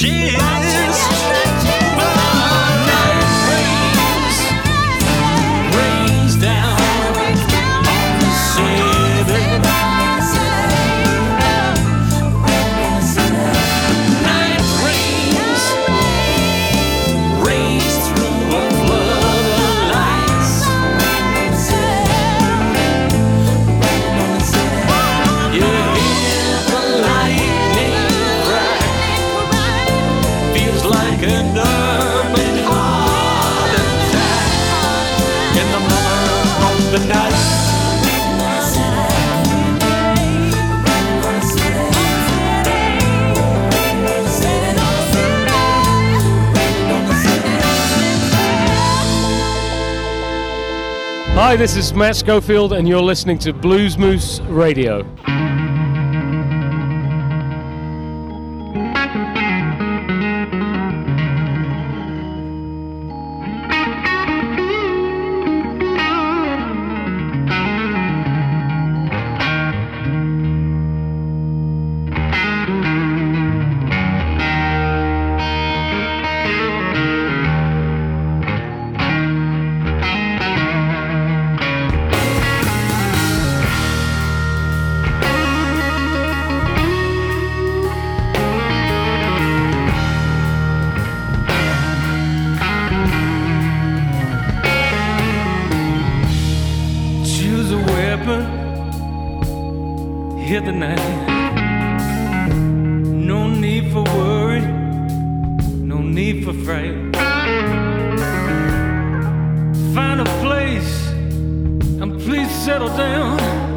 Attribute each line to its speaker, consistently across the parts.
Speaker 1: J'ai this is Matt Schofield, and you're listening to Blues Moose Radio. place and please settle down.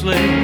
Speaker 1: sleigh.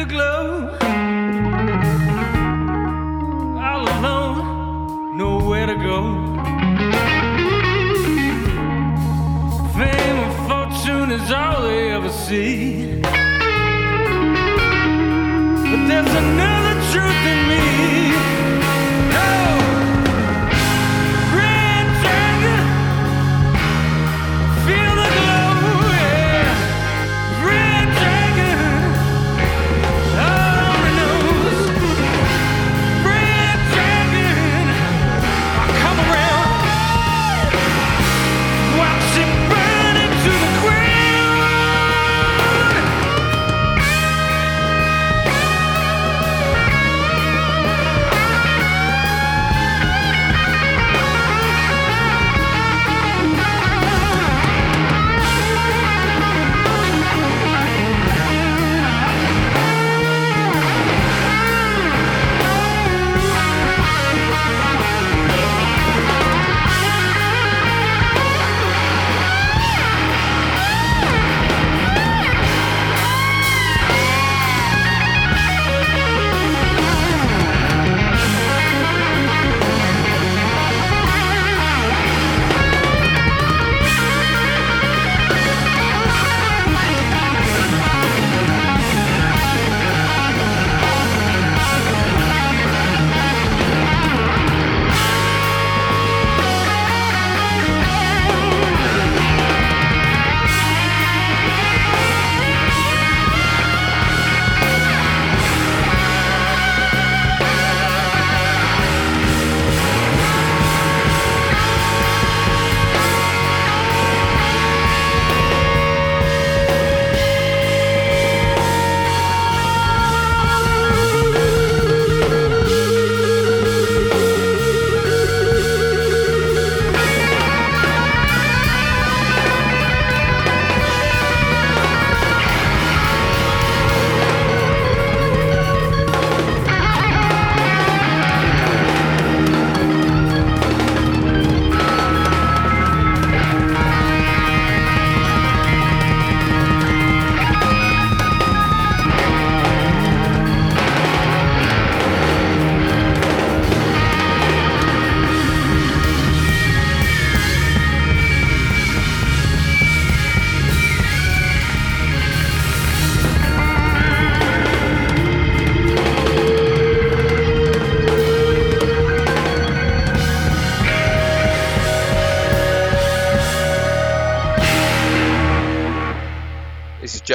Speaker 1: All alone, nowhere to go. Fame and fortune is all they ever see. But there's another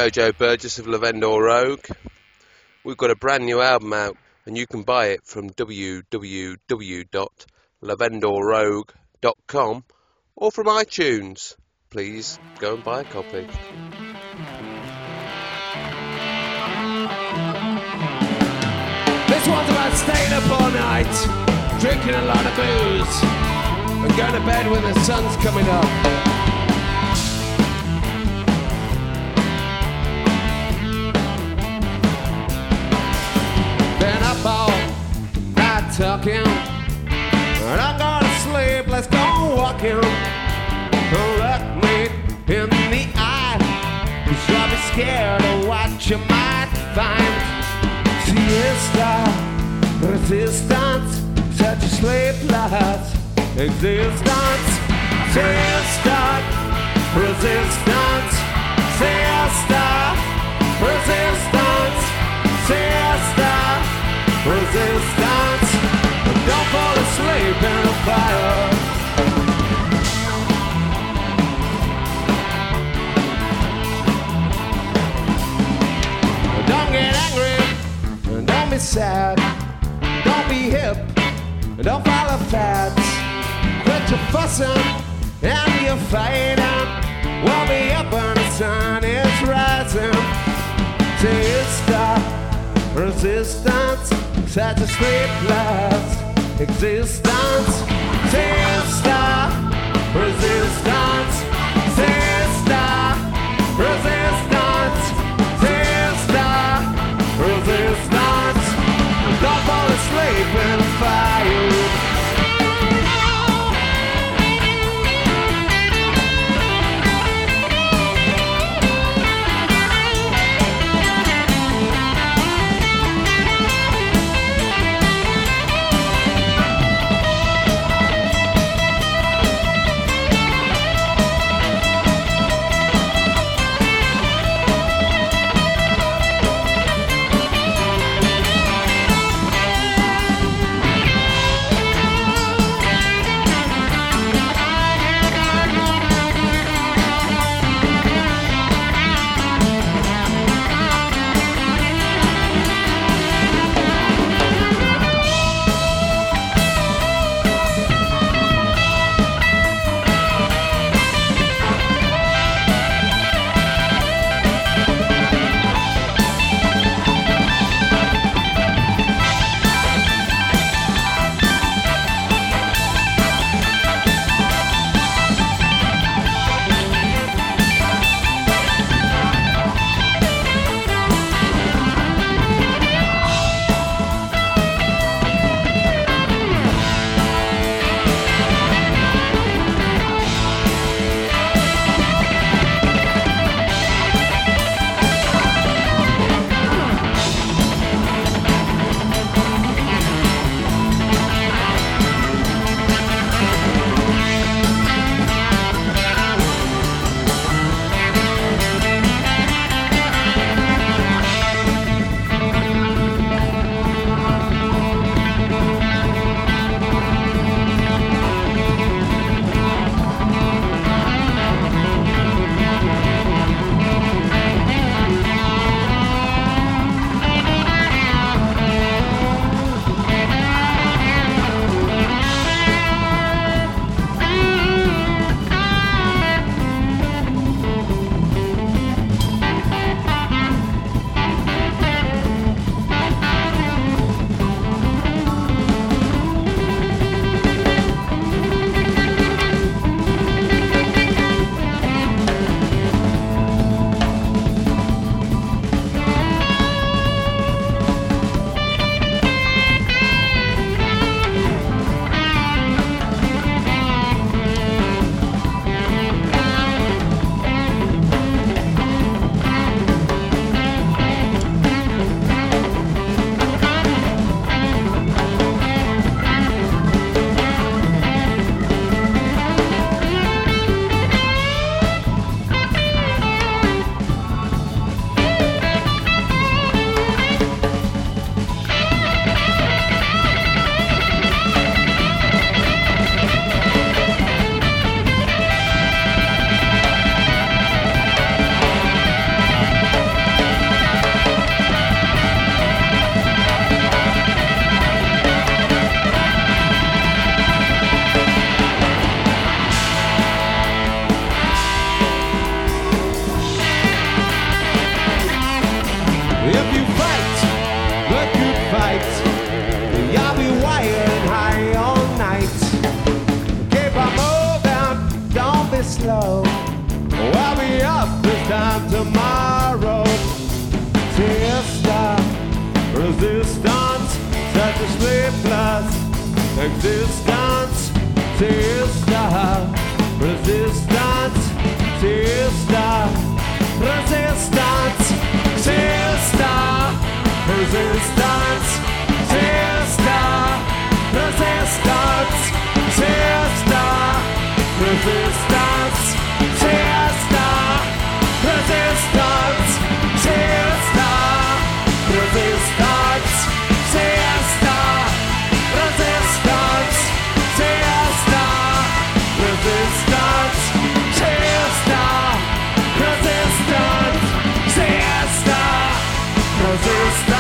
Speaker 2: Jojo Burgess of Lavendor Rogue. We've got a brand new album out, and you can buy it from www.lavendorrogue.com or from iTunes. Please go and buy a copy.
Speaker 3: This one's about staying up all night, drinking a lot of booze, and going to bed when the sun's coming up. Been up all night talking, and I'm gonna sleep. Let's go walking. Look me in the eye, cause I'll be scared of what you might find. Siesta, resistance, such a sleepless existence. Sad, don't be hip, don't follow fads. Quit your fussing and your fighting. We'll be up when the sun is rising. Siesta, resistance, such a sleepless existence. Siesta, resistance, the fire.
Speaker 4: houses.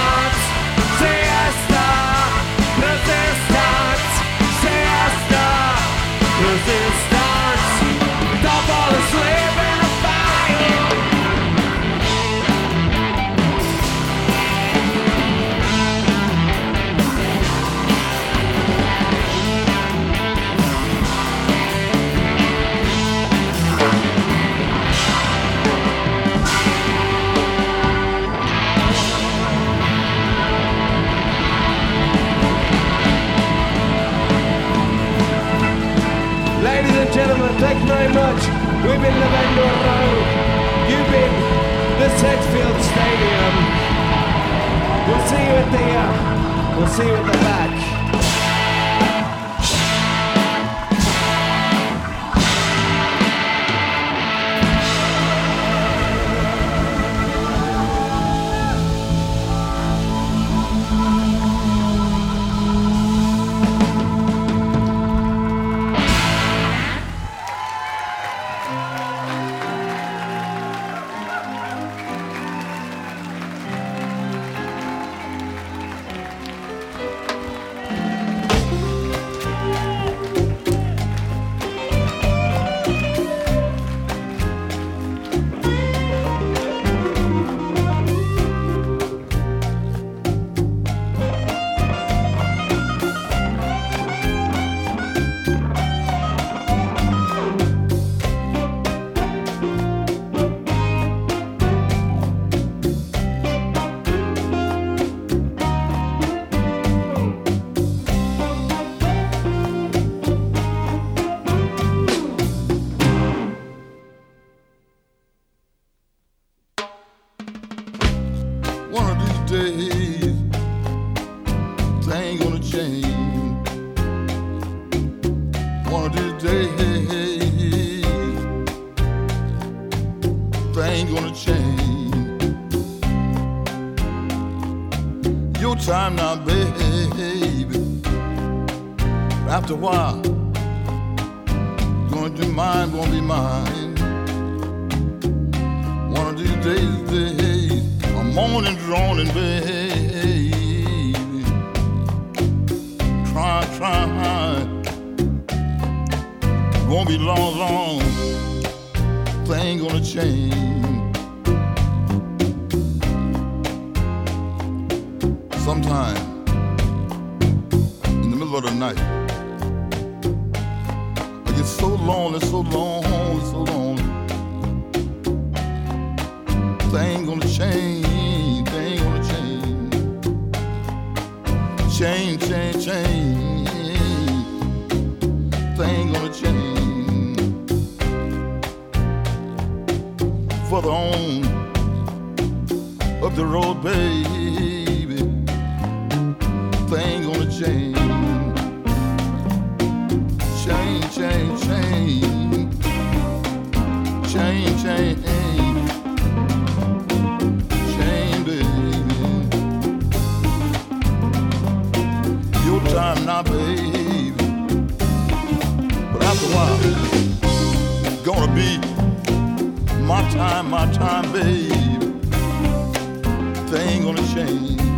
Speaker 4: 话! mine.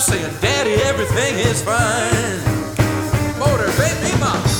Speaker 5: Saying, Daddy, everything is fine. Motivate me, mama.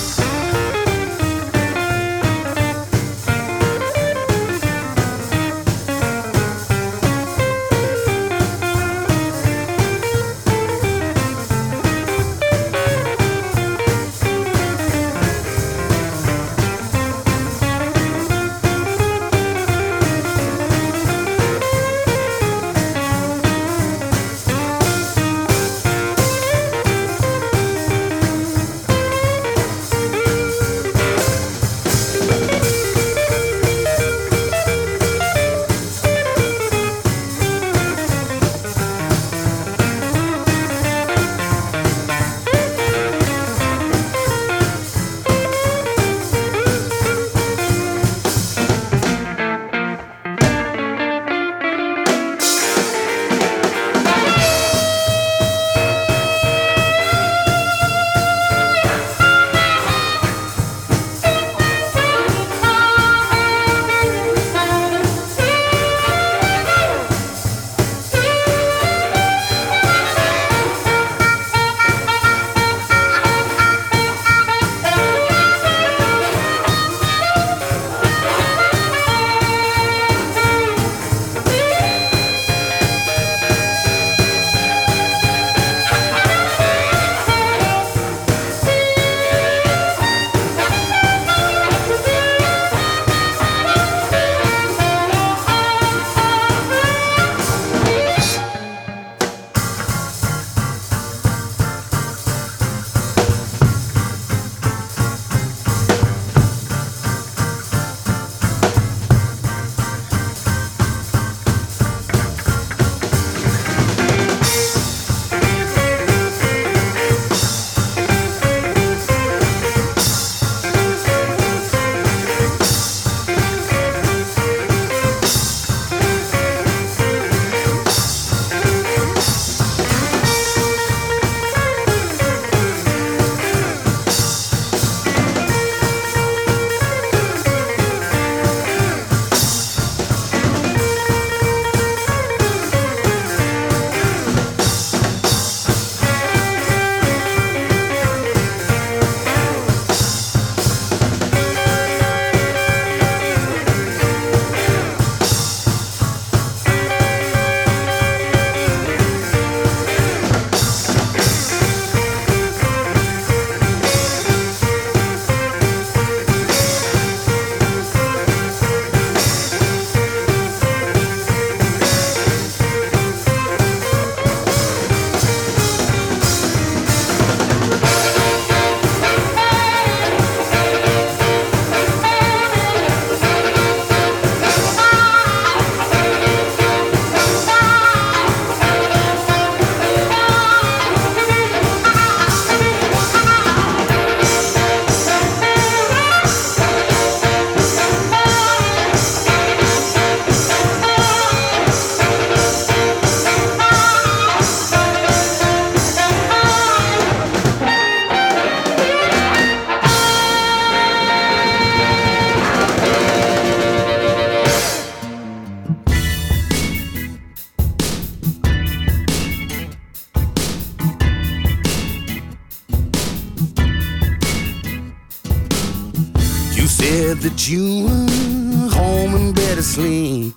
Speaker 6: That you were home and bed asleep.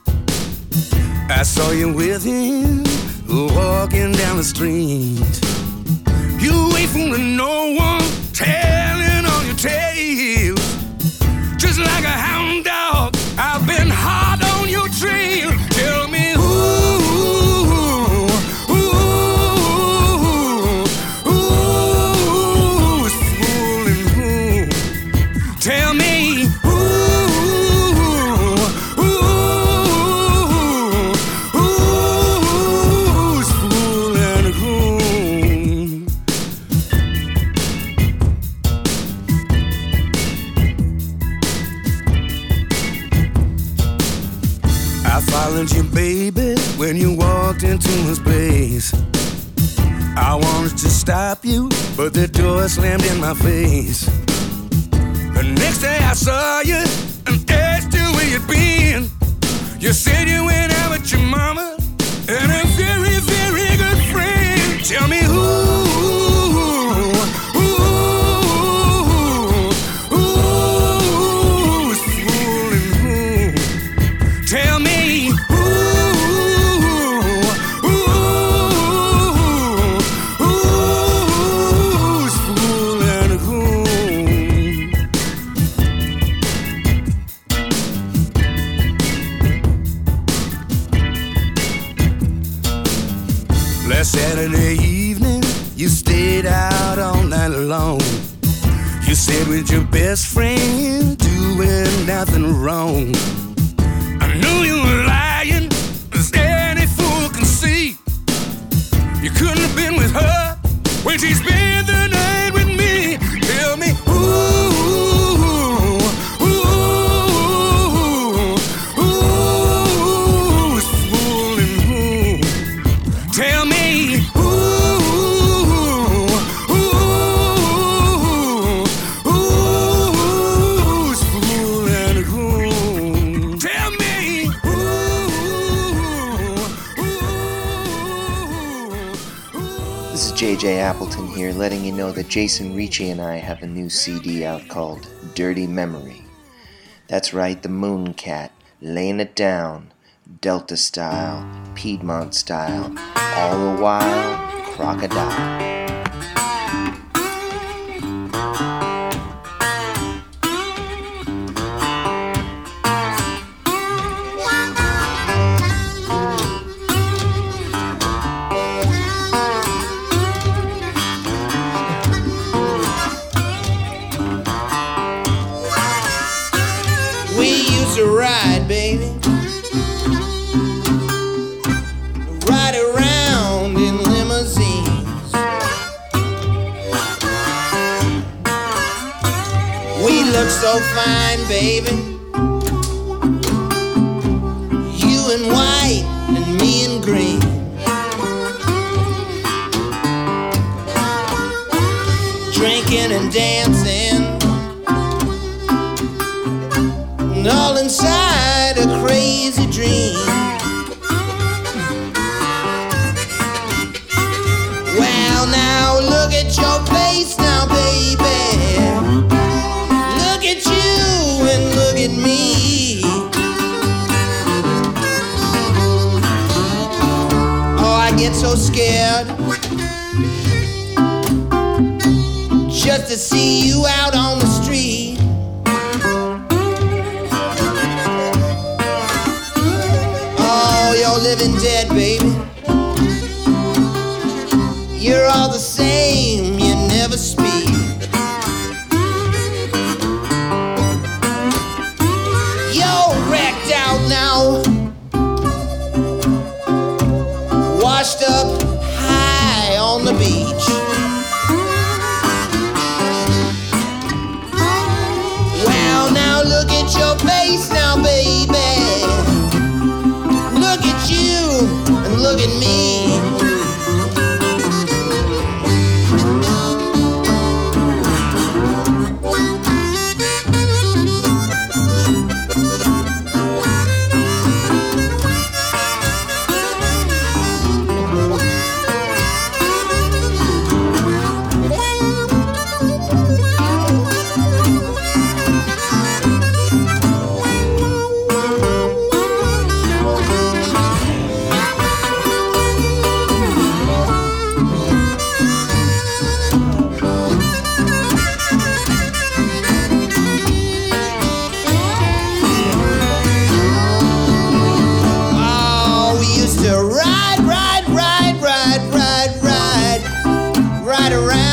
Speaker 6: I saw you with him walking down the street. You ain't fooling no one, telling all your tales. Just like a hound dog, stop you, but the door slammed in my face. The next day I saw you and asked you where you'd been. You said you went out with your mama and a long. You said with your best friend, doing nothing wrong. I knew you were lying, as any fool can see. You couldn't have been with her when she spent the night
Speaker 7: JJ Appleton here, letting you know that Jason Ricci and I have a new CD out called Dirty Memory. That's right, the Moon Cat, laying it down, Delta style, Piedmont style, all the while, crocodile.
Speaker 8: Crazy dream. Well, now look at your face now, baby. Look at you and look at me. Oh, I get so scared just to see you out on the street.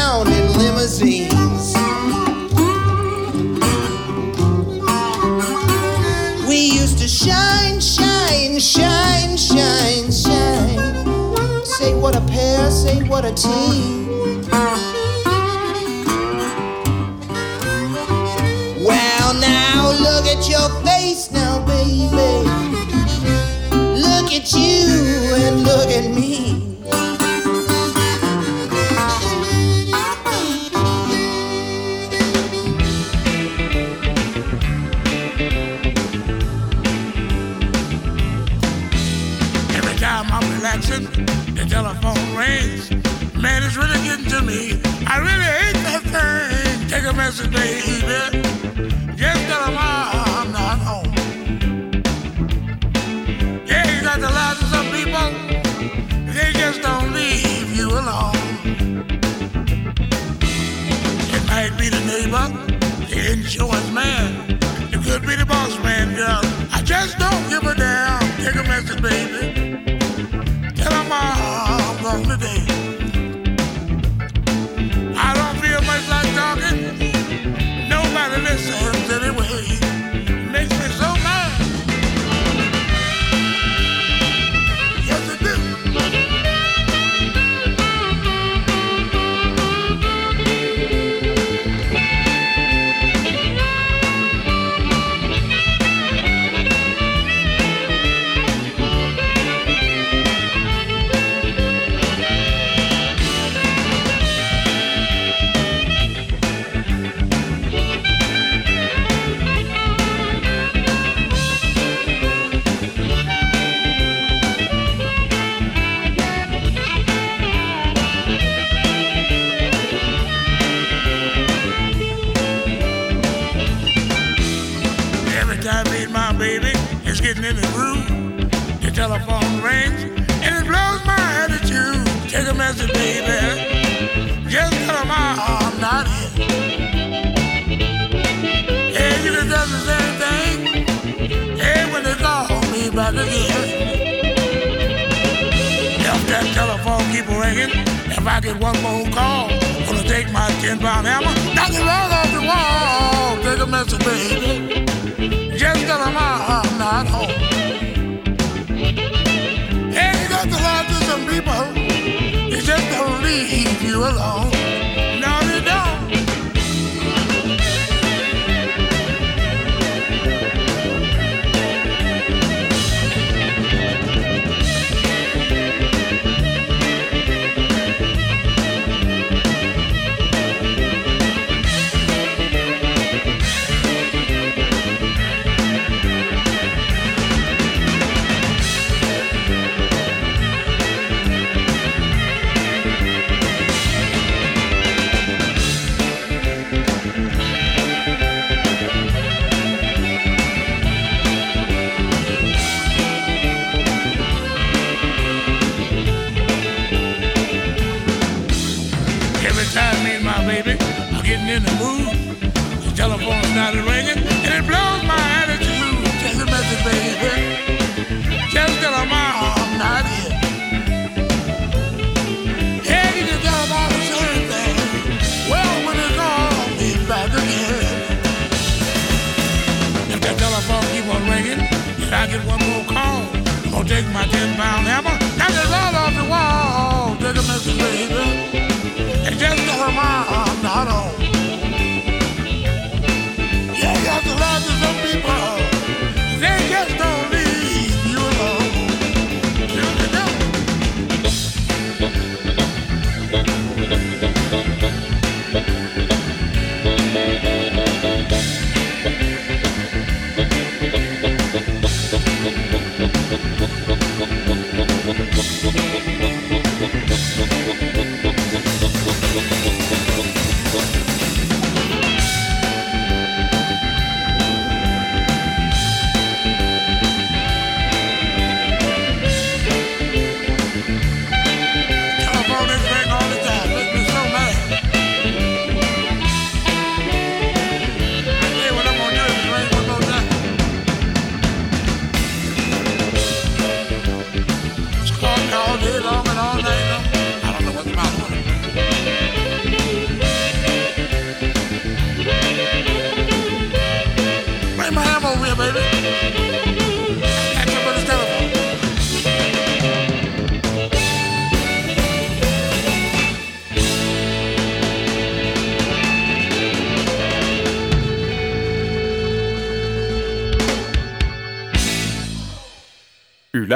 Speaker 8: Ride in limousines. We used to shine, shine, shine, shine, shine. Say what a pair, say what a team. Well, now look at your face now, baby. Look at you and look at me.
Speaker 9: Me. I really hate that thing. Take a message, baby. Just tell 'em I'm not home. Yeah, you got the lie of some people. They just don't leave you alone. It might be the neighbor, the insurance man. It could be the boss man, girl. I just don't give a damn. Take a message, baby. Get one more call, gonna take my 10 pound hammer, knock it right off the wall. Take a message, baby. Just 'em I'm not home. Hey, you got to lie to some people. They just don't leave you alone.